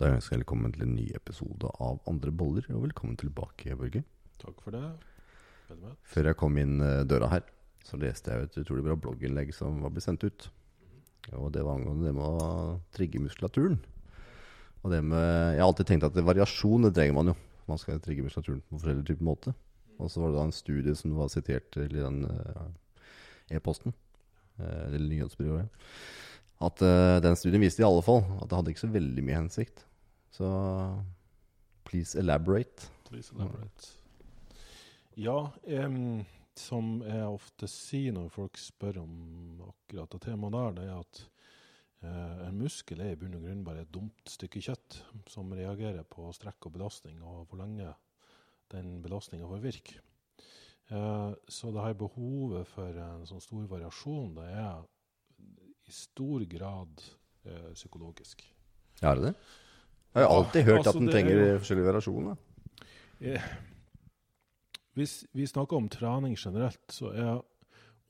Da ønsker jeg velkommen til en ny episode av Andre boller, og velkommen tilbake, Børge. Takk for det. Før jeg kom inn eh, døra her, så leste jeg et utrolig bra blogginnlegg som var blitt sendt ut. Og det var angående det med å trigge muskulaturen. Og det med Jeg har alltid tenkt at det, variasjon det trenger man jo. Man skal trigge muskulaturen på forskjellig type måte. Og så var det da en studie som var sitert i den eh, e-posten, eh, eller nyhetsbyrået, at den studien viste i alle fall at det hadde ikke så veldig mye hensikt. Så please elaborate. Please elaborate. Ja, um, som jeg ofte sier når folk spør om akkurat det temaet der, det er at uh, en muskel er i bunn og grunn bare et dumt stykke kjøtt som reagerer på strekk og belastning, og hvor lenge den belastninga får virke. Uh, så det her behovet for en sånn stor variasjon, det er i stor grad uh, psykologisk. Ja, er det det? Jeg har jo alltid hørt altså, at den er trenger jo- forskjellige variasjoner. Eh, Hvis vi snakker om trening generelt, så er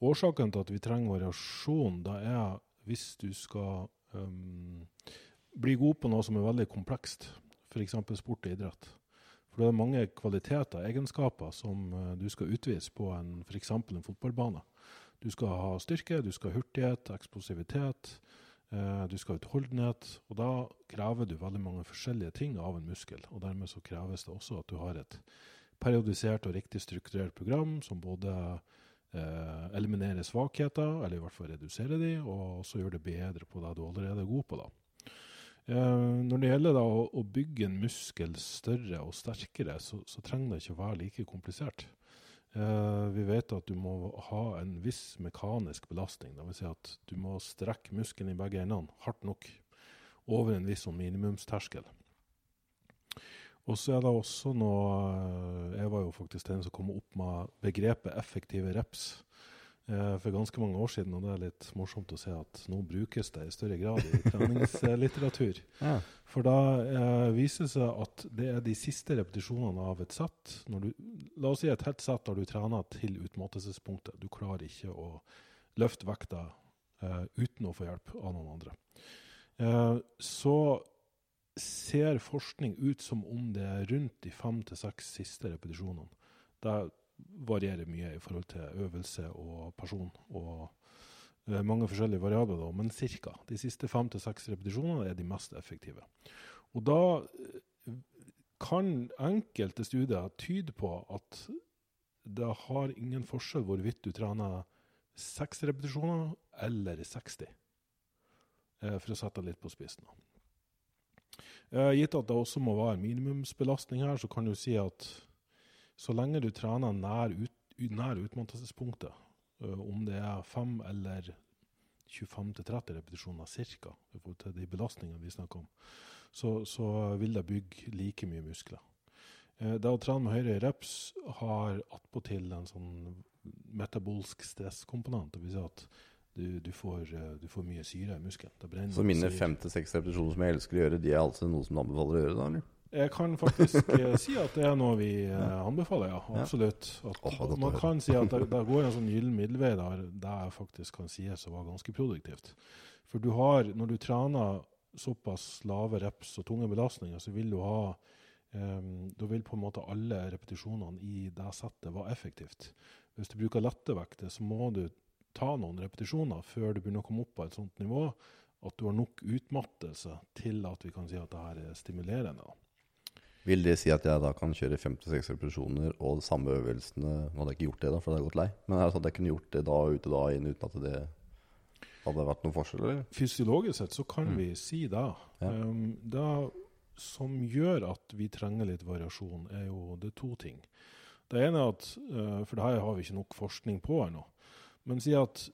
årsaken til at vi trenger variasjon, det er hvis du skal um, bli god på noe som er veldig komplekst, f.eks. sport og idrett. For det er mange kvaliteter, egenskaper, som eh, du skal utvise på en f.eks. en fotballbane. Du skal ha styrke, du skal ha hurtighet, eksplosivitet, du skal ha utholdenhet. Og da krever du veldig mange forskjellige ting av en muskel. Og dermed så kreves det også at du har et periodisert og riktig strukturert program som både eh, eliminerer svakheter, eller i hvert fall reduserer de, og også gjør det bedre på det du allerede er god på. da. Eh, når det gjelder da å, å bygge en muskel større og sterkere, så, så trenger det ikke å være like komplisert. Eh, vi vet at du må ha en viss mekanisk belastning. Vil si at du må strekke muskelen i begge endene hardt nok over en viss sånn minimumsterskel. Og så er det også noe eh, Jeg var jo faktisk den som kom opp med begrepet effektive reps for ganske mange år siden, og det er litt morsomt å se at nå brukes det i større grad i treningslitteratur. Ja. For da eh, viser det seg at det er de siste repetisjonene av et sett. Når du, la oss si et helt sett har du trener til utmattelsespunktet. Du klarer ikke å løfte vekta eh, uten å få hjelp av noen andre. Eh, så ser forskning ut som om det er rundt de fem til seks siste repetisjonene. Det varierer mye i forhold til øvelse og person. og uh, mange forskjellige variabler, da, men ca. De siste fem til seks repetisjonene er de mest effektive. Og da eh, kan enkelte studier tyde på at det har ingen forskjell hvorvidt du trener seks repetisjoner eller 60, eh, for å sette litt på spissen. Gitt at det også må være minimumsbelastning her, så kan du si at så lenge du trener nær, ut, nær utmattelsespunktet, om det er 5 eller 25-30 repetisjoner ca. til de belastningene vi snakker om, så, så vil det bygge like mye muskler. Eh, Det å trene med høyere reps har attpåtil en sånn metabolsk stresskomponent. Det vil si at du, du, får, du får mye syre i muskelen. Så mine fem til seks repetisjoner som jeg elsker å gjøre, de er altså noe som du anbefaler å gjøre, da? eller? Jeg kan faktisk eh, si at det er noe vi eh, anbefaler, ja. Absolutt. At, oh, man kan si at det, går en sånn gyllen middelvei der det faktisk kan sies å være ganske produktivt. For du har, når du trener såpass lave reps og tunge belastninger, så vil du ha um, Da vil på en måte alle repetisjonene i det settet være effektivt. Hvis du bruker lette vekter, så må du ta noen repetisjoner før du begynner å komme opp på et sånt nivå at du har nok utmattelse til at vi kan si at det her er stimulerende. Vil det si at jeg da kan kjøre fem til seks repetisjoner og de samme øvelsene Nå hadde jeg ikke gjort det, da, for da hadde jeg gått lei. Men er det sånn at jeg kunne gjort det da og ute da inn uten at det hadde vært noen forskjell, eller? Fysiologisk sett så kan Mm. vi si det. Ja. Um, det som gjør at vi trenger litt variasjon, er jo det er to ting. Det ene er at, uh, for det her har vi ikke nok forskning på ennå, men si at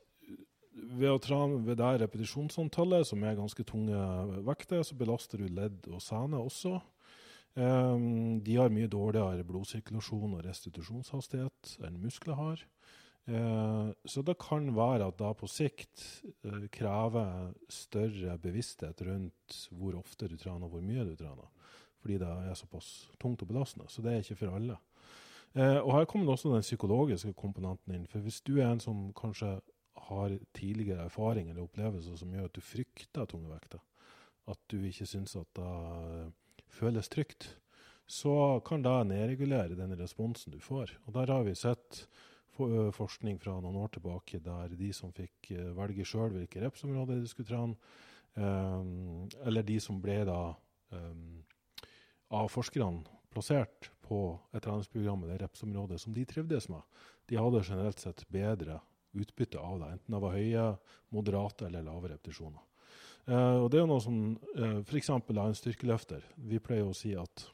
ved å trene ved det repetisjonsantallet, som er ganske tunge vekter, så belaster du ledd og sene også. Um, de har mye dårligere blodsirkulasjon og restitusjonshastighet enn muskler har. Uh, så det kan være at da på sikt uh, krever større bevissthet rundt hvor ofte du trener og hvor mye du trener. Fordi det er såpass tungt og belastende. Så det er ikke for alle. Uh, og her kommer også den psykologiske komponenten inn. For hvis du er en som kanskje har tidligere erfaring eller opplevelser som gjør at du frykter tunge vekter, at du ikke syns at det føles trygt, så kan det nedregulere den responsen du får. Og Der har vi sett forskning fra noen år tilbake der de som fikk velge sjøl hvilke repsområder de skulle trene, eller de som ble da av forskerne plassert på et treningsprogram eller repsområde som de trivdes med, de hadde generelt sett bedre utbytte av det, enten det var høye, moderate eller lave repetisjoner. Uh, og det er jo noe som uh, f.eks. en styrkeløfter. Vi pleier å si at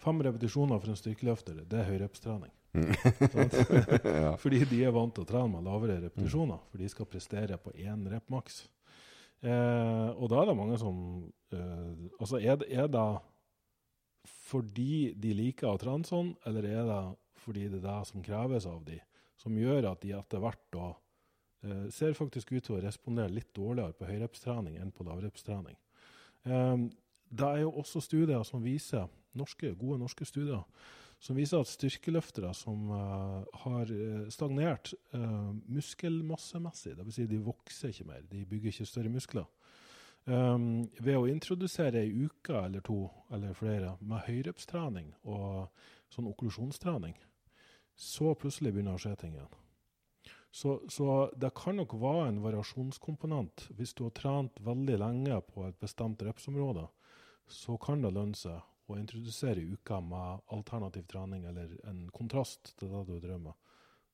fem repetisjoner for en styrkeløfter, det er høyrepstrening. Mm. ja. Fordi de er vant til å trene med lavere repetisjoner, for de skal prestere på én rep maks. Uh, og da er det mange som Altså, er det, er det fordi de liker å trene sånn, eller er det fordi det er det som kreves av dem? som gjør at de etter hvert da eh, ser faktisk ut til å respondere litt dårligere på høyrepstrening enn på lavrepstrening. Eh, det er jo også studier som viser, norske, gode norske studier som viser at styrkeløftere som uh, har eh, stagnert muskelmassemessig, dvs. Si de vokser ikke mer, de bygger ikke større muskler, um, ved å introdusere ei uke eller to eller flere med høyrepstrening og sånn okklusjonstrening, så plutselig begynner det å skje ting igjen. Så, så, det kan nok være en variasjonskomponent. Hvis du har trent veldig lenge på et bestemt repsområde, så kan det lønne seg å introdusere uka med alternativ trening eller en kontrast til det du drømmer.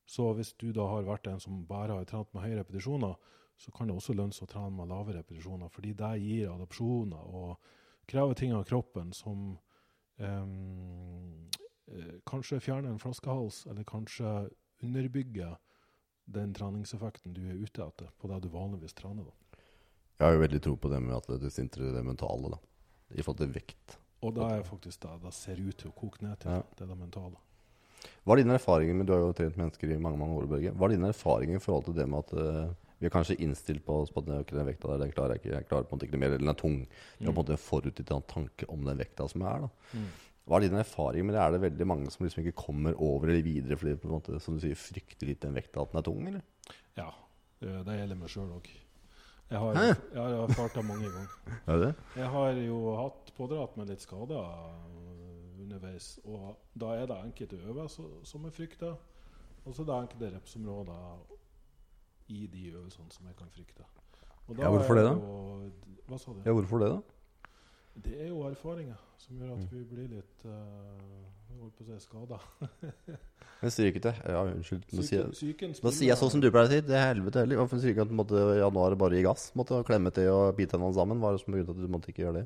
Så hvis du da har vært en som bare har trent med høye repetisjoner, så kan det også lønne seg å trene med lave repetisjoner, fordi det gir adopsjoner og krever ting av kroppen som um, kanskje fjerner en flaskehals, eller kanskje underbygge den treningseffekten du er ute etter på det du vanligvis trener. da. Jeg har jo veldig tro på det med at det sintrer det mentale, da. i forhold til vekt. Og det er faktisk det det ser ut til å koke ned til. Ja. Det er det mentale. Hva er dine erfaringer med, Du har jo trent mennesker i mange mange år, Børge. Hva er dine erfaringer i forhold til det med at uh, vi er kanskje innstilt på oss på at den vekta der, den klarer jeg ikke. Jeg klarer på en måte ikke mer, eller den er tung. Vi har på en måte forutinntatt tanke om den vekta som er. da. Mm. Hva er din erfaring med det? Er det veldig mange som liksom ikke kommer over eller videre fordi de på en måte, som du sier, frykter litt den vekta at den er tung? eller? Ja, det gjelder meg sjøl òg. Jeg har, jeg har erfart det mange ganger. Er det? Jeg har jo hatt pådratt meg litt skader underveis. Og da er det enkelte øvelser som jeg frykter, og så er det enkelte repsområder i de øvelsene som jeg kan frykte. ja, hvorfor det, da? Jo, hva sa du? Ja, hvorfor det, da? Det er jo erfaringer som gjør at mm. vi blir litt uh, holdt på å si skada. Men strykete Ja, unnskyld. Nå sier, sier jeg sånn som du pleier å si. Det er helvete heller. Hvorfor sier ikke at måtte, januar bare gi gass? Måtte klemme til og bite hendene sammen? Hva er det som er grunnen til at du måtte ikke gjøre det?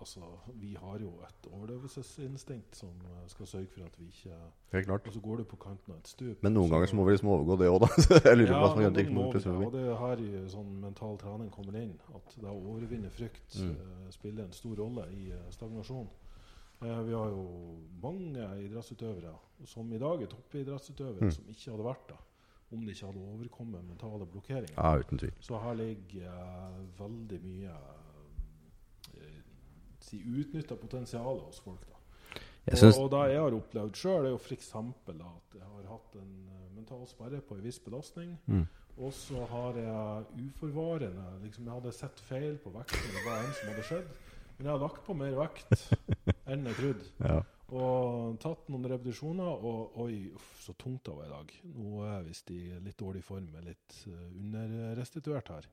Altså, vi har jo et overlevelsesinstinkt som eh, skal sørge for at vi ikke Helt klart. Og så går du på kanten av et stup. Men noen ganger så må vi liksom overgå det òg, da. jeg lurer på hva som gjør det. Må det, og det er her i sånn mental trening kommer inn. At det å overvinne frykt mm. uh, spiller en stor rolle i uh, stagnasjon. Uh, vi har jo mange idrettsutøvere som i dag er toppidrettsutøvere, mm. som ikke hadde vært det om de ikke hadde overkommet mentale blokkeringer. Ja, uten tvil. Så her ligger veldig mye si, utnytta potensialet hos folk. da. Og, og, det jeg har opplevd sjøl, er jo f.eks. at jeg har hatt en uh, mental sperre på en viss belastning. Mm. Og så har jeg uforvarende liksom Jeg hadde sett feil på vekten, det var en som hadde skjedd. Men jeg har lagt på mer vekt enn jeg trodde. Ja. Og tatt noen repetisjoner, og oi, uff, så tungt det var i dag. Nå er jeg visst i litt dårlig form, er litt uh, underrestituert her.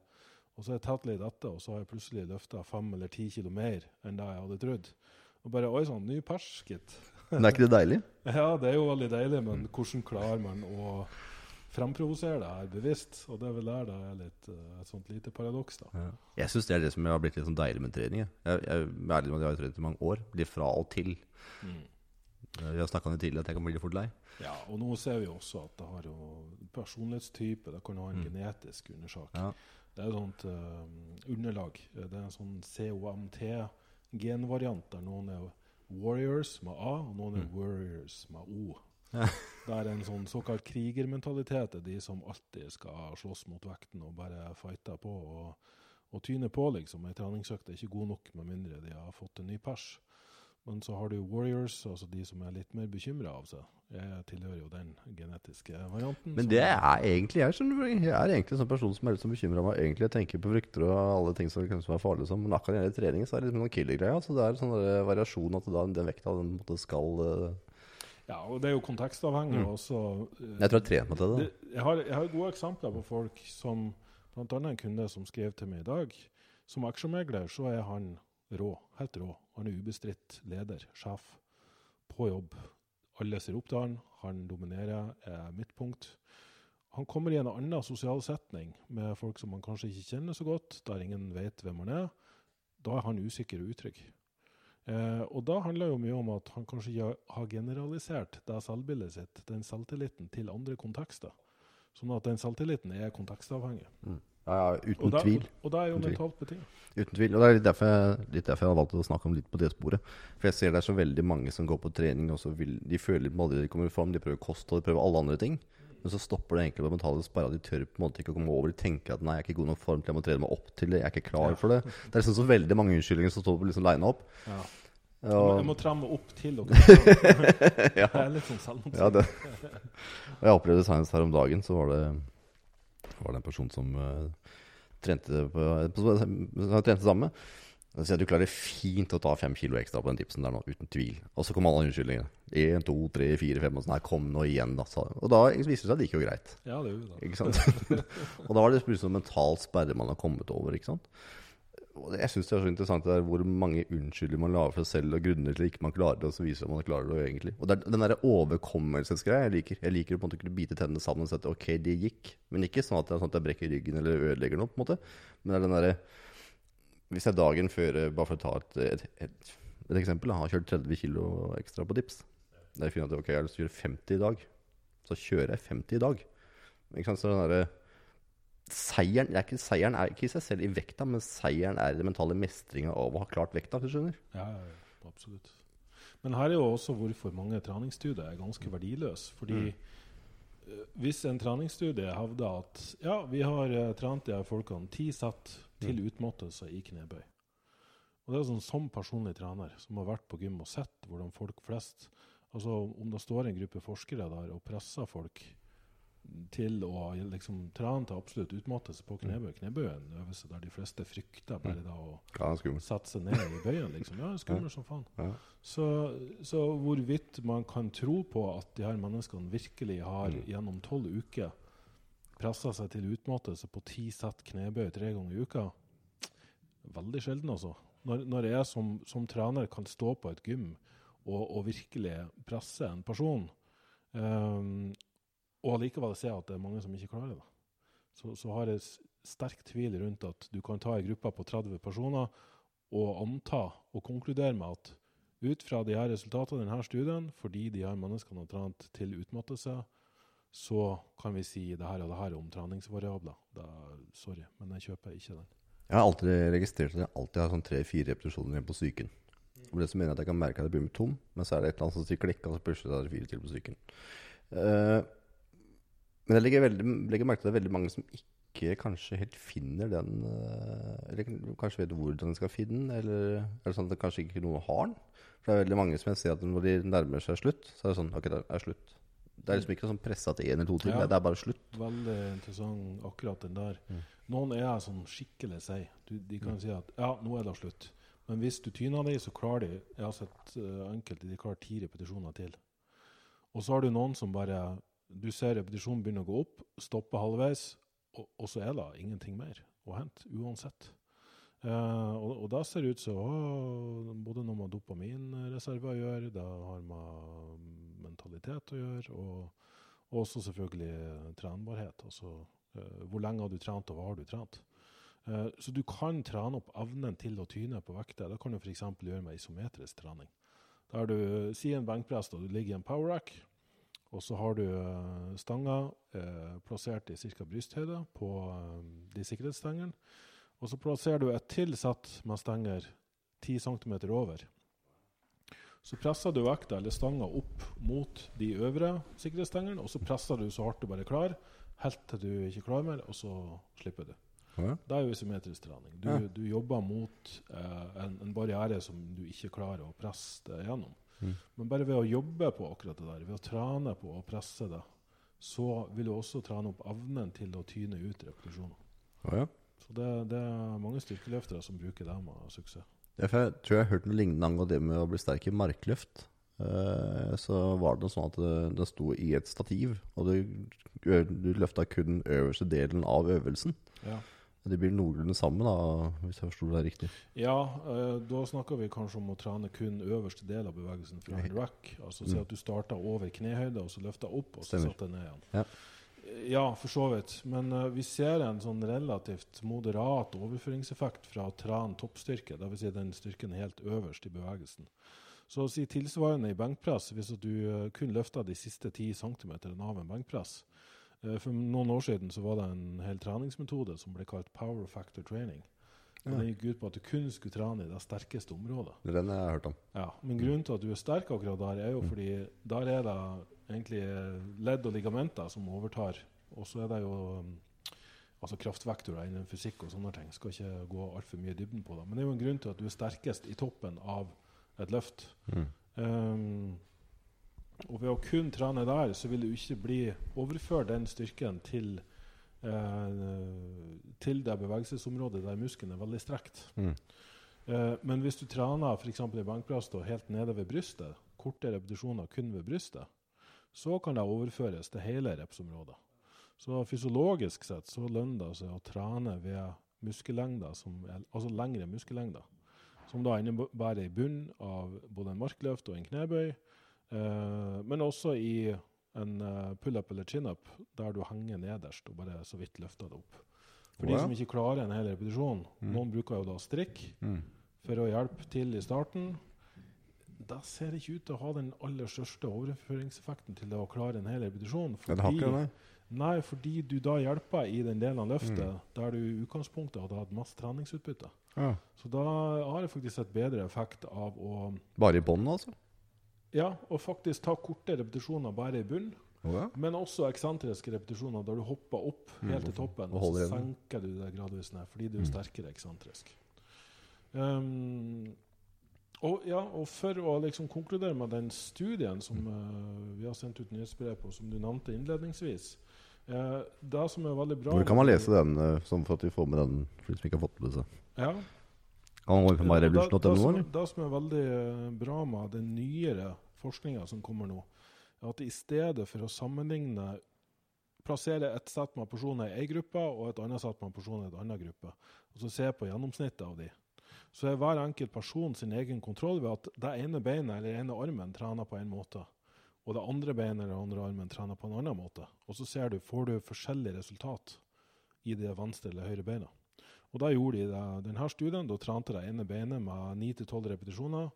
Og så har jeg tatt litt etter, og så har jeg plutselig løfta fem eller ti kilo mer enn det jeg hadde trodd. Og bare Oi sann, ny pers, gitt. Men er ikke det deilig? ja, det er jo veldig deilig, men hvordan klarer man å fremprovosere det her bevisst? Og det er vel der det er litt, uh, et sånt lite paradoks, da. Ja. Jeg syns det er det som har blitt litt sånn deilig med trening. Jeg, jeg, jeg, ærlig med at jeg har trent i mange år. Blir fra og til. Mm. Vi har snakka om det tidligere, at jeg kan bli litt fort lei. Ja, og nå ser vi også at det har jo personlighetstype. Det kan ha en mm. genetisk undersak. Ja. Det er et sånt uh, underlag. Det er en sånn COMT-genvariant der noen er warriors med A, og noen er mm. warriors med O. det er en sånn såkalt krigermentalitet. De som alltid skal slåss mot vekten og bare fighte på og, og tyne på, liksom. Ei treningsøkt er ikke god nok med mindre de har fått en ny pers. Men så har du warriors, altså de som er litt mer bekymra av seg. Jeg tilhører jo den genetiske varianten. Men det er egentlig jeg. skjønner. Jeg er egentlig en sånn person som er litt sånn bekymra meg. Egentlig jeg tenker på frykter og alle ting som kan være farlige. Sånn. Men akkurat når det gjelder trening, så er det liksom noen killer-greier. Altså, det er sånn variasjon at da, den vekta den måte skal uh... Ja, og det er jo kontekstavhengig Mm. også. uh, Jeg tror jeg trener meg til det. jeg, har, jeg har gode eksempler på folk som annet en kunde som skrev til meg i dag. Som aksjemegler så er han rå. Helt rå. Han er ubestridt leder, sjef, på jobb. Alle ser opp til han. Han dominerer, er midtpunkt. Han kommer i en annen sosial setning med folk som han kanskje ikke kjenner så godt, der ingen vet hvem han er. Da er han usikker og utrygg. Eh, og da handler jo mye om at han kanskje ikke har generalisert det selvbildet sitt, den selvtilliten, til andre kontekster. Sånn at den selvtilliten er kontekstavhengig. Ja, ja, uten Og da, tvil. og da er jo mentalt betinget. Uten tvil. Og det er litt derfor, jeg, litt derfor jeg har valgt å snakke om litt på det sporet. For jeg ser det er så veldig mange som går på trening, og så vil, de føler på aldri de kommer fram, de prøver kosthold, de prøver alle andre ting. Men så stopper det egentlig på mentale sperra. De tør på en måte ikke å komme over. De tenker at nei, jeg er ikke god nok form til jeg må trene meg opp til det. Jeg er ikke klar for det. Det er liksom så veldig mange unnskyldninger som står på liksom line opp. Ja. Jeg må, jeg må tramme opp til dere. ja. Det er litt sånn selvmotsigende. Ja, det. Jeg opplevde senest her om dagen, så var det, var det en person som eh, trente, på, på, trente sammen med. Så du klarer fint å ta fem kilo ekstra på den tipsen der nå, uten tvil. Og så kom alle unnskyldningene. Én, to, tre, fire, fem. Og sånn her, kom nå igjen, da. sa. Og da viste det seg at det gikk jo greit. Ja, det gjorde det. Ikke sant? og da var det plutselig en mental sperre man har kommet over. ikke sant? Jeg syns det er så interessant det der hvor mange unnskyldninger man lager for seg selv, og grunner til ikke man klarer det, og så viser man at man klarer det egentlig. Og det er den derre overkommelsesgreia jeg liker. Jeg liker å på en måte kunne bite tennene sammen og si at ok, det gikk. Men ikke sånn at, det er sånn at jeg brekker ryggen eller ødelegger noe, på en måte. Men det er den derre Hvis jeg dagen før, bare for å ta et, et, et, et eksempel, har kjørt 30 kilo ekstra på dips Da jeg finner at ok, jeg har lyst til å kjøre 50 i dag, så kjører jeg 50 i dag. Ikke sant? Så den derre Seieren, er ikke, seieren er ikke i seg selv i vekta, men seieren er den mentale mestringa av å ha klart vekta. hvis du skjønner? Ja, ja, ja, absolutt. Men her er jo også hvorfor mange treningsstudier er ganske verdiløse. Fordi mm. hvis en treningsstudie hevder at ja, vi har eh, trent de her folkene ti sett til utmattelse i knebøy. Og det er sånn Som personlig trener som har vært på gym og sett hvordan folk flest altså Om det står en gruppe forskere der og presser folk til å liksom trene til absolutt utmattelse på knebøy Knebøy er en øvelse der de fleste frykter bare da å Ja, sette seg ned i bøyen. liksom. Ja, skummel som faen. Ja. Så, så hvorvidt man kan tro på at de her menneskene virkelig har Mm. gjennom tolv uker pressa seg til utmattelse på ti sett knebøy tre ganger i uka, veldig sjelden, altså. Når, når jeg som, som trener kan stå på et gym og, og virkelig presse en person, ehm, og allikevel se at det er mange som ikke klarer det, så, så har jeg sterk tvil rundt at du kan ta ei gruppe på 30 personer og anta og konkludere med at ut fra de her resultatene i denne studien, fordi de her menneskene har trent til utmattelse, så kan vi si det her og det her om treningsvariabler. Da, sorry, men jeg kjøper ikke den. Jeg har alltid registrert at jeg alltid har sånn tre-fire repetisjoner igjen på psyken. Og det som mener at jeg kan merke at jeg blir tom, men så er det et eller annet som sier klikk, og så plutselig er det fire til på psyken. Eh, men jeg legger, veldig, legger merke til at det er veldig mange som ikke kanskje helt finner den eh, Eller kanskje vet hvordan de skal finne den, eller er det sånn at det kanskje ikke noen har den? For det er veldig mange som jeg ser at når de nærmer seg slutt, så er det sånn Ok, det er slutt. Det er liksom ikke sånn pressa til én eller to timer. Ja. det er bare slutt. Veldig interessant akkurat den der. Mm. Noen er sånn skikkelig seig. De kan si at ja, nå er det slutt. Men hvis du tyner dem, så klarer de Jeg har sett uh, enkelte de klarer ti repetisjoner til. Og så har du noen som bare Du ser repetisjonen begynner å gå opp, stopper halvveis, og, og så er det ingenting mer å hente, uansett. Uh, og, og da ser det ut som både noe med dopaminreserver å gjøre, det har med mentalitet å gjøre, og og også selvfølgelig trenbarhet. Altså uh, hvor lenge har du trent, og hva har du trent? Uh, så du kan trene opp evnen til å tyne på vekter. Det kan du f.eks. gjøre med isometrisk trening. Der du sier en benkpress og du ligger i en power rack, og så har du eh, stanga eh, plassert i ca. brysthøyde på eh, de sikkerhetsstengene. Og så plasserer du et til sett med stenger 10 cm over. Så presser du vekta eller stanga opp mot de øvre sikkerhetsstengene, og så presser du så hardt du bare klarer, helt til du ikke klarer mer, og så slipper du. Ja. Det er jo symmetrisk trening. Du, Ja. du jobber mot eh, en, en barriere som du ikke klarer å presse gjennom. Mm. Men bare ved å jobbe på akkurat det der, ved å trene på å presse det, så vil du også trene opp evnen til å tyne ut repetisjoner. Å, ja. Så det, det er mange styrkeløftere som bruker det med suksess. Jeg tror jeg har hørt noe lignende angående det med å bli sterk i markløft. Eh, så var det noe sånn at det, det sto i et stativ, og du, du løfta kun øverste delen av øvelsen. Ja, Det blir noenlunde sammen, da, hvis jeg forsto det riktig. ja eh, da snakker vi kanskje om å trene kun øverste del av bevegelsen fra en rack. Altså si Mm. at du starter over knehøyde, og så løfter opp, og så Stemmer. setter ned igjen. Ja. Ja, for så vidt. Men eh, vi ser en sånn relativt moderat overføringseffekt fra å trene toppstyrke, dvs. Si den styrken helt øverst i bevegelsen. Så å si tilsvarende i benkpress, hvis du eh, kun løfter de siste 10 cm av en benkpress. Eh, for noen år siden så var det en hel treningsmetode som ble kalt power factor training. Og Ja. Den gikk ut på at du kun skulle trene i det sterkeste området. Det er den jeg har hørt om. Ja, Men grunnen til at du er sterk akkurat der, er jo Mm. fordi der er det egentlig ledd og ligamenter som overtar. Og så er det jo um, altså kraftvektorer innen fysikk og sånne ting. Skal ikke gå altfor mye i dybden på det. Men det er jo en grunn til at du er sterkest i toppen av et løft. Mm. Um, og ved å kun trene der, så vil du ikke bli overføre den styrken til eh, til det bevegelsesområdet der muskelen er veldig strekt. Mm. Eh, men hvis du trener f.eks. i benkpress helt nede ved brystet, korte repetisjoner kun ved brystet, så kan det overføres til hele repsområdet. Så fysiologisk sett så lønner det seg å trene ved muskellengder, som altså lengre muskellengder, som da innebærer i bunn av både en markløft og en knebøy, men også i en eh, pull-up eller chin-up, der du henger nederst og bare så vidt løfter det opp. For wow. de som ikke klarer en hel repetisjon, Mm. noen bruker jo da strikk, Mm. for å hjelpe til i starten. Det ser ikke ut til å ha den aller største overføringseffekten til å klare en hel repetisjon. Fordi, det nei, fordi du da hjelper i den delen av løftet Mm. der du i utgangspunktet hadde hatt masse treningsutbytte. Ja. Så da har det faktisk et bedre effekt av å Bare i bånn, altså? Ja, og faktisk ta korte repetisjoner bare i bunn, Å, ja. men også eksentriske repetisjoner der du hopper opp Mm, helt til toppen, og og, så senker du det gradvis ned fordi du er Mm. sterkere eksentrisk. Um, og, ja, og for å liksom konkludere med den studien som uh, vi har sendt ut nyhetsbrev på, som du nevnte innledningsvis uh, Det som er veldig bra Hvor kan man lese den, uh, sånn for at vi får med den for de som ikke har fått med seg? Ja. Kan man gå inn på Ja, det- det som- Det som er veldig eh, bra med den nyere forskninga som kommer nå, er at i stedet for å sammenligne Plassere et sett med personer i én gruppe og et annet sett med personer i en annen gruppe, og så se på gjennomsnittet av de. Så er hver enkelt person sin egen kontroll ved at det ene beinet eller ene armen trener på en måte, og det andre beinet eller andre armen trener på en annen måte. Og så ser du, får du forskjellig resultat i det venstre eller høyre beinet. Og da gjorde de denne studien. Da trente de ene beinet med 9-12 repetisjoner.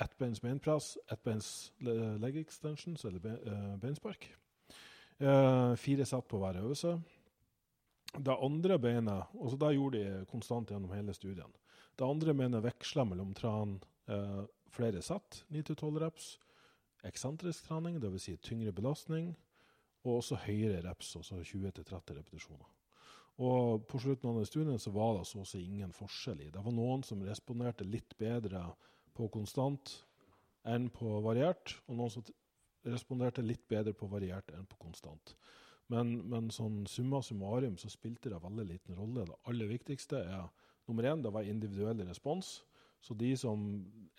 Ettbeins beinpress, ettbeins le- leg extensions, eller eh, beinspark. Eh, fire sett på hver øvelse. Det andre beinet og så Det gjorde de konstant gjennom hele studien. Det andre beinet veksla mellom tran eh, flere sett, 9-12 reps, eksentrisk trening, dvs. Si tyngre belastning, og også høyere reps, altså 20-30 repetisjoner. Og på slutten av den studien så var det så å si ingen forskjell i. Det var noen som responderte litt bedre på konstant enn på variert, og noen som responderte litt bedre på variert enn på konstant. Men, men sånn summa summarum så spilte det veldig liten rolle. Det aller viktigste er nummer én, det var individuell respons. Så de som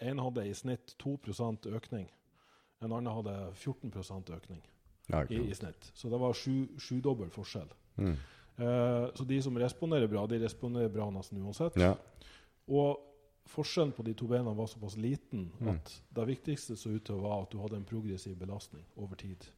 En hadde i snitt 2% økning, en annen hadde 14 økning i, i snitt. Så det var sju, sjudobbel forskjell. Mm. Eh, så de som responderer bra, de responderer bra nesten uansett. Ja. Og forskjellen på de to beina var såpass liten Mm. at det viktigste så ut til å være at du hadde en progressiv belastning over tid.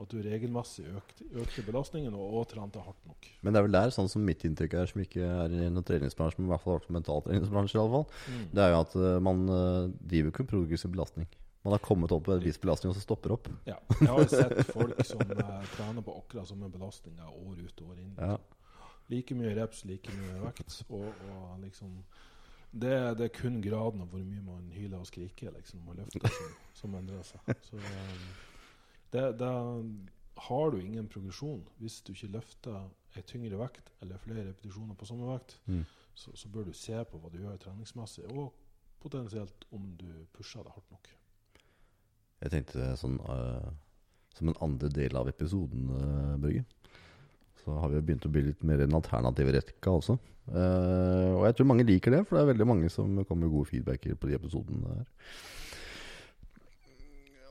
At du regelmessig økte, økte belastningen og, og trente hardt nok. Men det er vel der, sånn som mitt inntrykk er, som ikke er i noen treningsbransje, men i hvert fall mentaltreningsbransje, i alle fall, det er jo at eh, man eh, driver ikke med progressiv belastning. Man har kommet opp på en viss belastning, og så stopper opp. Ja. Jeg har sett folk som eh, trener på akkurat samme belastninga år ut og år inn. Ja. Like mye reps, like mye vekt. Og, og liksom det, det er kun graden av hvor mye man hyler og skriker liksom, og løfter som, som endrer seg. Så um, det, det har du ingen progresjon hvis du ikke løfter ei tyngre vekt eller flere repetisjoner på samme vekt, Mm. så, så bør du se på hva du gjør treningsmessig, og potensielt om du pusher deg hardt nok. Jeg tenkte sånn uh, Som en andre del av episoden, uh, Børge, så har vi begynt å bli litt mer en alternativ rekka også. Uh, og jeg tror mange liker det, for det er veldig mange som kommer med gode feedbacker på de episodene der.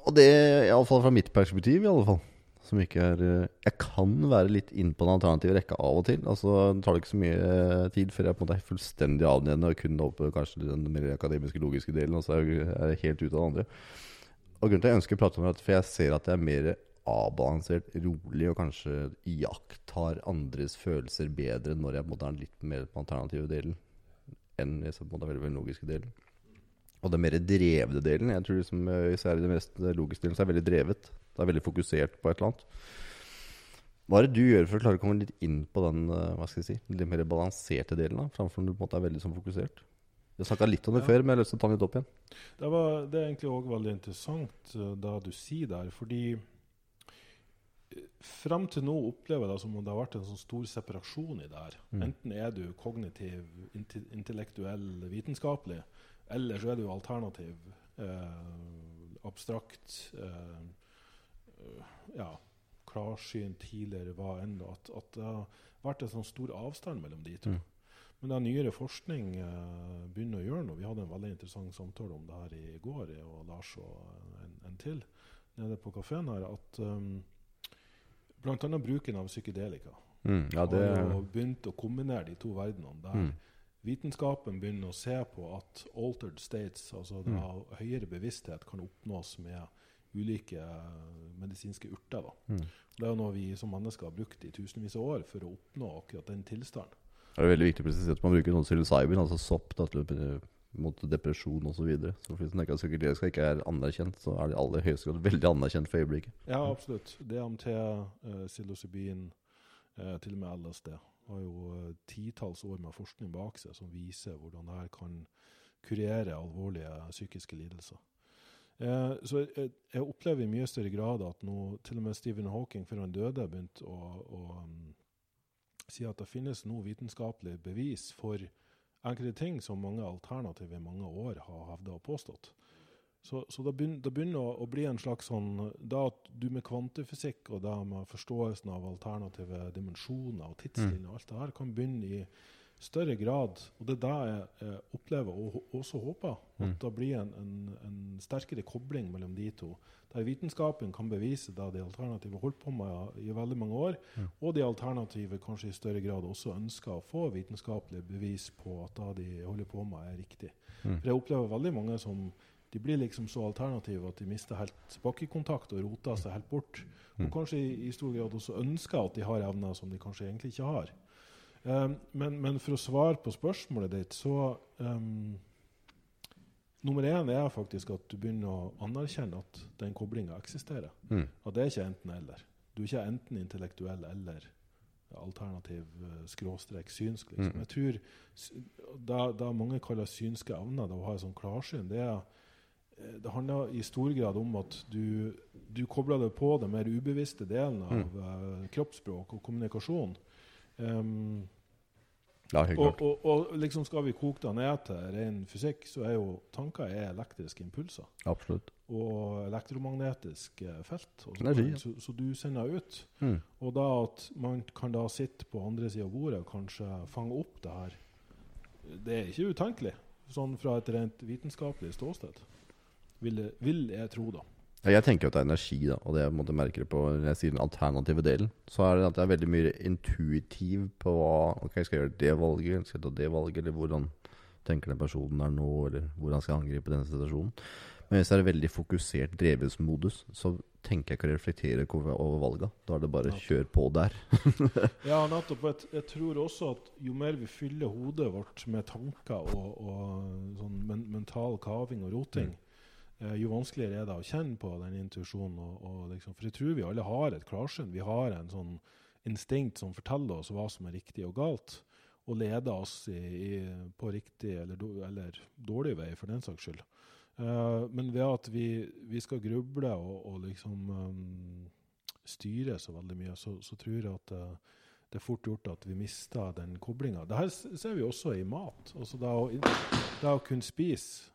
Og det, iallfall fra mitt perspektiv, i alle fall. Som ikke er Jeg kan være litt inn på den alternative rekka av og til. Altså Det tar ikke så mye tid før jeg på en måte er fullstendig avnevnende og kun oppe kanskje den mer akademiske, logiske delen, og så er jeg helt ute av det andre. Og grunnen til at jeg ønsker å prate om det, for jeg ser at jeg er mer avbalansert, rolig, og kanskje iakttar andres følelser bedre når jeg på en måte er litt mer på alternative delen enn i på veldig, veldig logiske delen. Og den mer drevne delen, jeg tror liksom, eh, er i den mest logiske delen, så er veldig drevet. Det er veldig fokusert på et eller annet. Hva er det du gjør for å klare å komme litt inn på den eh, hva skal jeg si, litt mer balanserte delen, da, framfor når du på en måte er veldig sånn fokusert? Vi har snakka litt om det Ja. før, men jeg har lyst til å ta den litt opp igjen. Det, var, det er egentlig òg veldig interessant uh, det du sier der, fordi Fram Frem til nå opplever jeg det som om det har vært en sånn stor separasjon i det her. Mm. Enten er du kognitiv, intellektuell, vitenskapelig, eller så er du alternativ, eh, abstrakt, eh, eh, ja, klarsynt, tidligere, hva enn. At, at det har vært en sånn stor avstand mellom de to. Mm. Men det nyere forskning eh, begynner å gjøre noe. Vi hadde en veldig interessant samtale om det her i går, jeg og Lars og en, en til, nede på kafeen her, at um, bl.a. bruken av psykedelika Mm, ja, det har begynt å kombinere de to verdenene. Der mm, vitenskapen begynner å se på at altered states, altså da høyere bevissthet, kan oppnås med ulike eh, medisinske urter. Mm. Det er noe vi som mennesker har brukt i tusenvis av år for å oppnå akkurat den tilstanden. Det er veldig viktig å at man bruker noe psilocybin, altså sopp, da, til, mot depresjon osv. Så, videre. så hvis man psykedelisk ikke er anerkjent, så er det i aller høyeste grad veldig anerkjent for øyeblikket. Ja, absolutt. DMT, uh, psilocybin, eh, til og med LSD, har jo eh, titalls år med forskning bak seg som viser hvordan det her kan kurere alvorlige psykiske lidelser. Eh, så jeg, jeg opplever i mye større grad at nå til og med Stephen Hawking før han døde, begynte å, å um, si at det finnes nå vitenskapelig bevis for enkelte ting som mange alternativ i mange år har hevda og påstått. Så, så det begynner, det begynner å, bli en slags sånn Da at du med kvantefysikk og det med forståelsen av alternative dimensjoner og tidslinjer og alt det her kan begynne i større grad, og det er det jeg eh, opplever og også håper, at Mm. det blir en, en, en sterkere kobling mellom de to. Der vitenskapen kan bevise det de alternative holdt på med i veldig mange år, Mm. og de alternative kanskje i større grad også ønsker å få vitenskapelig bevis på at det de holder på med, er riktig. Mm. For jeg opplever veldig mange som de blir liksom så alternative at de mister helt bakkekontakt og roter seg helt bort. Mm. Og kanskje i, i stor grad også ønsker at de har evner som de kanskje egentlig ikke har. Um, men, men for å svare på spørsmålet ditt, så um, Nummer én er faktisk at du begynner å anerkjenne at den koblinga eksisterer. Mm. At det er ikke enten-eller. Du er ikke enten intellektuell eller alternativ eh, skråstrek synsk. Liksom. Mm. Jeg tror da, mange kaller synske evner, det å ha et sånn klarsyn, det, eh, det handler i stor grad om at du, du kobler deg på den mer ubevisste delen av Mm. kroppsspråk og kommunikasjon. Um, Ja, og, og, og liksom skal vi koke det ned til ren fysikk, så er jo tanker er elektriske impulser Absolutt. og elektromagnetisk eh, felt. Og Energi, ja. så, så du sender ut. Mm. Og da at man kan da sitte på andre sida av bordet og kanskje fange opp det her, det er ikke utenkelig. Sånn fra et rent vitenskapelig ståsted. Vil, vil jeg tro, da. Ja, Jeg tenker at det er energi, da, og det jeg måtte merke det på når jeg sier den alternative delen. Så er det at jeg er veldig mye intuitiv på hva Ok, skal jeg gjøre det valget, skal jeg ta det valget, eller hvordan tenker den personen er nå, eller hvordan skal jeg angripe denne situasjonen. Men hvis det er veldig fokusert drevesmodus, så tenker jeg ikke å reflektere over valga. Da er det bare nettopp. kjør på der. Ja, nettopp. Jeg, jeg tror også at jo mer vi fyller hodet vårt med tanker og, og sånn men, mental kaving og roting, eh, jo vanskeligere er det å kjenne på den intuisjonen. Og, og liksom, for jeg tror vi alle har et klarsyn. Vi har en sånn instinkt som forteller oss hva som er riktig og galt, og leder oss i, i, på riktig eller, eller dårlig vei, for den saks skyld. Uh, men ved at vi, vi skal gruble og, og liksom um, styre så veldig mye, så, så tror jeg at uh, det er fort gjort at vi mister den koblinga. Det her ser vi også i mat. Altså det, å, det å kunne spise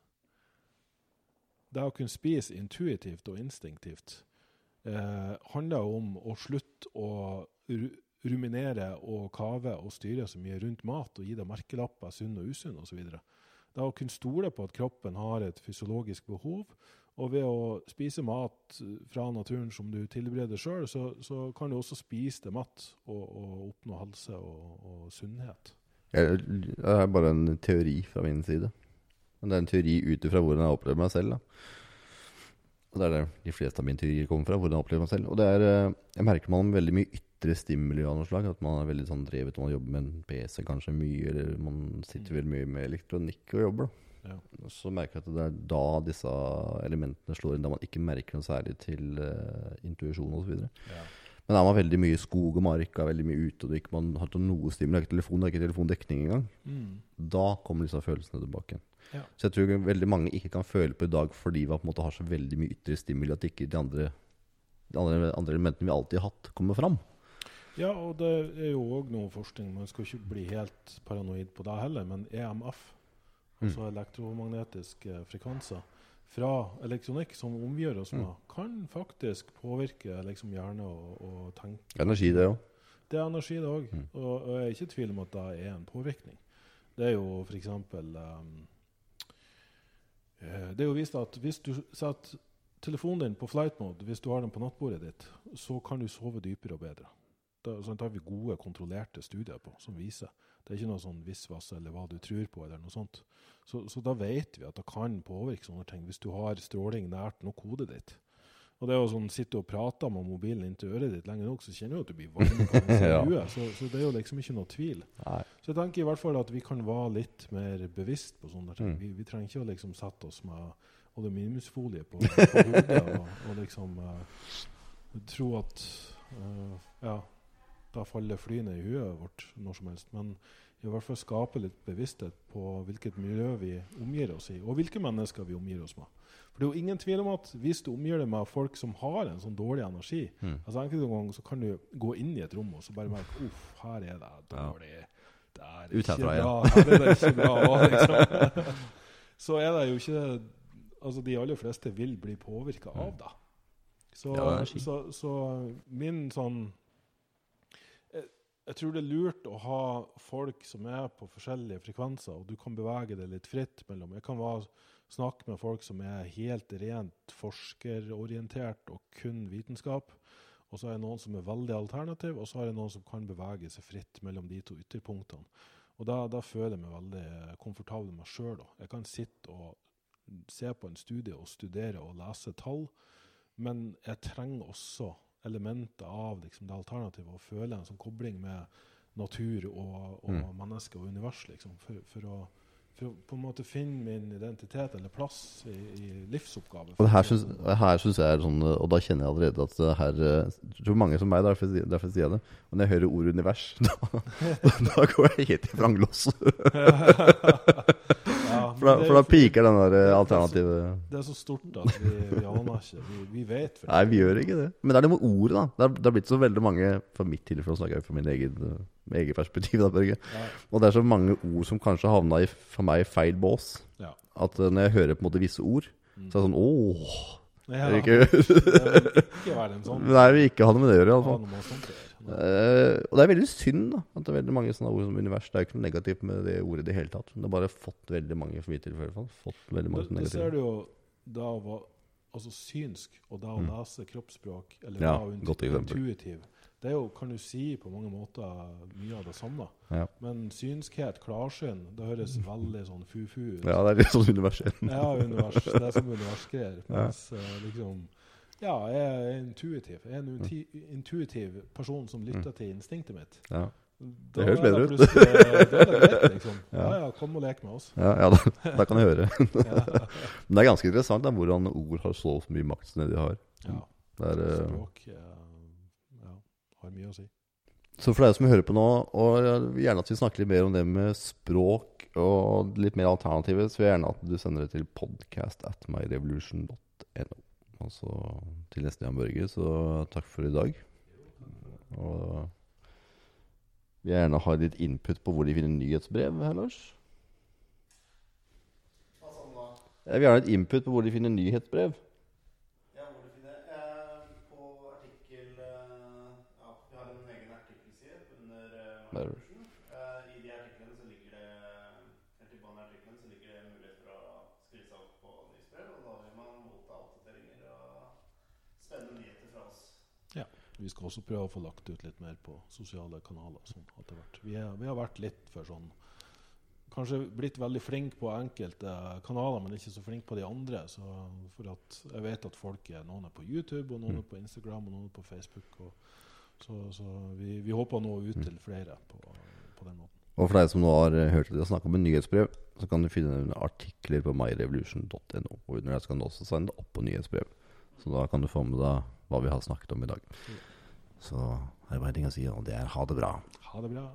Det å kunne spise intuitivt og instinktivt eh, handler om å slutte å ruminere og kave og styre så mye rundt mat og gi det merkelapper, sunn og usunn osv. Det å kunne stole på at kroppen har et fysiologisk behov, og ved å spise mat fra naturen som du tilbereder sjøl, så, så kan du også spise det matt og, og oppnå helse og, og sunnhet. Det er bare en teori fra min side. Men det er en teori ut ifra hvordan jeg opplever meg selv. Da. Og det er der de fleste av mine teorier kommer fra. hvordan Jeg opplever meg selv Og det er, eh, jeg merker man har veldig mye ytre stimuli av noe slag. At man er veldig sånn drevet, man jobber med en PC kanskje mye, eller man sitter veldig mye med elektronikk og jobber. da Ja. Så merker jeg at det er da disse elementene slår inn, da man ikke merker noe særlig til uh, intuisjon osv. Ja. Men er man veldig mye i skog og mark, er veldig mye ute, og ikke, man har ikke noe stimuli, har ikke telefon, er ikke telefondekning engang, Mm. da kommer disse følelsene tilbake. Ja. Så jeg tror veldig mange ikke kan føle på i dag fordi vi på en måte har så veldig mye ytre stimuli at ikke de andre, de andre, andre elementene vi alltid har hatt, kommer fram. Ja, og det er jo òg noe forskning, man skal ikke bli helt paranoid på det heller, men EMF, altså elektromagnetiske frekvenser, fra elektronikk som omgjør oss med, kan faktisk påvirke liksom hjerne og, og tenke. Energi, det òg. Det er energi, det òg. Mm. Og, og jeg er ikke i tvil om at det er en påvirkning. Det er jo f.eks. Um, eh, det er jo vist at hvis du setter telefonen din på flight mode, hvis du har den på nattbordet ditt, så kan du sove dypere og bedre. Det, sånt har vi gode, kontrollerte studier på som viser. Det er ikke noe sånn visvas eller hva du tror på, eller noe sånt. Så, så da vet vi at det kan påvirke sånne ting hvis du har stråling nært nok hodet ditt. Og det å sånn, sitte og prate med mobilen inntil øret ditt lenge nok, så kjenner du at du blir varm Ja. huet. Så, så det er jo liksom ikke noe tvil. Nei. Så jeg tenker i hvert fall at vi kan være litt mer bevisst på sånne ting. Mm. Vi, vi trenger ikke å liksom sette oss med aluminiumsfolie på, på hodet og, og liksom uh, tro at uh, ja, da faller flyene i huet vårt når som helst. Men i hvert fall skape litt bevissthet på hvilket miljø vi omgir oss i, og hvilke mennesker vi omgir oss med. For det er jo ingen tvil om at hvis du omgir deg med folk som har en sånn dårlig energi, Mm. altså enkelte ganger så kan du gå inn i et rom og så bare merke uff, her er det dårlig. Det er ikke bra. Her er det ikke bra. Liksom. så er det jo ikke Altså, de aller fleste vil bli påvirka av Mm. det. Så, Ja, så, så min sånn jeg, jeg tror det er lurt å ha folk som er på forskjellige frekvenser, og du kan bevege deg litt fritt mellom. Jeg kan være, snakke med folk som er helt rent forskerorientert og kun vitenskap. Og så er det noen som er veldig alternativ, og så er det noen som kan bevege seg fritt mellom de to ytterpunktene. Og da, da føler jeg meg veldig komfortabel med meg sjøl. Jeg kan sitte og se på en studie og studere og lese tall, men jeg trenger også elementer av liksom, det alternativet og føle en sånn kobling med natur og, og Mm. menneske og univers, liksom, for, for, å, for på en måte finne min identitet eller plass i, i livsoppgave. Og her syns, her syns jeg er sånn Og da kjenner jeg allerede at det her eh, Jeg tror mange som meg, derfor, derfor sier jeg det. Og når jeg hører ordet univers, da, da går jeg helt i vranglås. For da, for da piker den der alternativet det er så- Det er så stort at vi, vi aner ikke. Vi, vi vet for Nei, vi gjør ikke det. Men det er det med ordet, da. Det har, det blitt så veldig mange For mitt tilfelle snakker jeg fra min egen, eget perspektiv. Da, Børge. Ja, Og det er så mange ord som kanskje havna i for meg feil bås. ja. At eh, når jeg hører på en måte visse ord, Mm. så er det sånn Åh! Ja, det det vil ikke være en sånn Nei, vi ikke ha noe med det å gjøre, iallfall. Uh, og det er veldig synd da at det er veldig mange sånne ord som univers. Det er jo ikke noe negativt med det ordet i det hele tatt. Men det har bare fått veldig mange for mitt tilfelle. Fått veldig mange Det, det ser du jo da å være altså synsk, og da å Mm. lese kroppsspråk, eller Ja, da intuitiv. Det er jo, kan du si på mange måter mye av det samme. Ja. Men synskhet, klarsyn, det høres veldig sånn fu-fu ut. ja, det er litt sånn universelt. Ja, univers. Det er som universgreier. Mens ja. liksom Ja, jeg er intuitiv. Jeg er en inti intuitiv person som lytter til instinktet mitt. Ja. Det høres bedre ut. Da er det greit, liksom. Ja. Ja kom og lek med oss. Ja, ja da, da kan jeg høre. Men det er ganske interessant da, hvordan ord har så mye makt som det de har. ja. Det er, eh, Språk eh, ja, har mye å si. så for deg som hører på nå, og jeg vil gjerne at vi snakker litt mer om det med språk og litt mer alternativer, så vil jeg gjerne at du sender det til podcast at myrevolution.no. Og så til neste Jan Børge, så takk for i dag. Og vil gjerne ha litt input på hvor de finner nyhetsbrev her, Lars. Jeg vil gjerne ha et input på hvor de finner nyhetsbrev. Ja, hvor du finner eh, På artikkel eh, Ja, vi har en egen artikkelside under eh, Der. Markedsførselen. Eh, I de artiklene så ligger det Helt i bunnen av artikkelen så ligger det mulighet for å skrive seg opp på nyhetsbrev. Og da vil man motta oppdateringer og spennende nyheter fra oss. Vi skal også prøve å få lagt ut litt mer på sosiale kanaler. Sånn etter hvert. Vi, er, vi har vært litt for sånn Kanskje blitt veldig flink på enkelte kanaler, men ikke så flink på de andre. Så for at jeg vet at folk er Noen er på YouTube, og noen er på Instagram, og noen er på Facebook. Og, så så vi, vi håper å nå ut til flere på, på den måten. Og for deg som nå har hørt at jeg snakke om en nyhetsbrev, så kan du finne artikler på myrevolution.no. Og under der skal du også sende opp på nyhetsbrev. Så da kan du få med deg hva vi har snakket om i dag. Så er bare ting å si, og det er ha det bra. Ha det bra.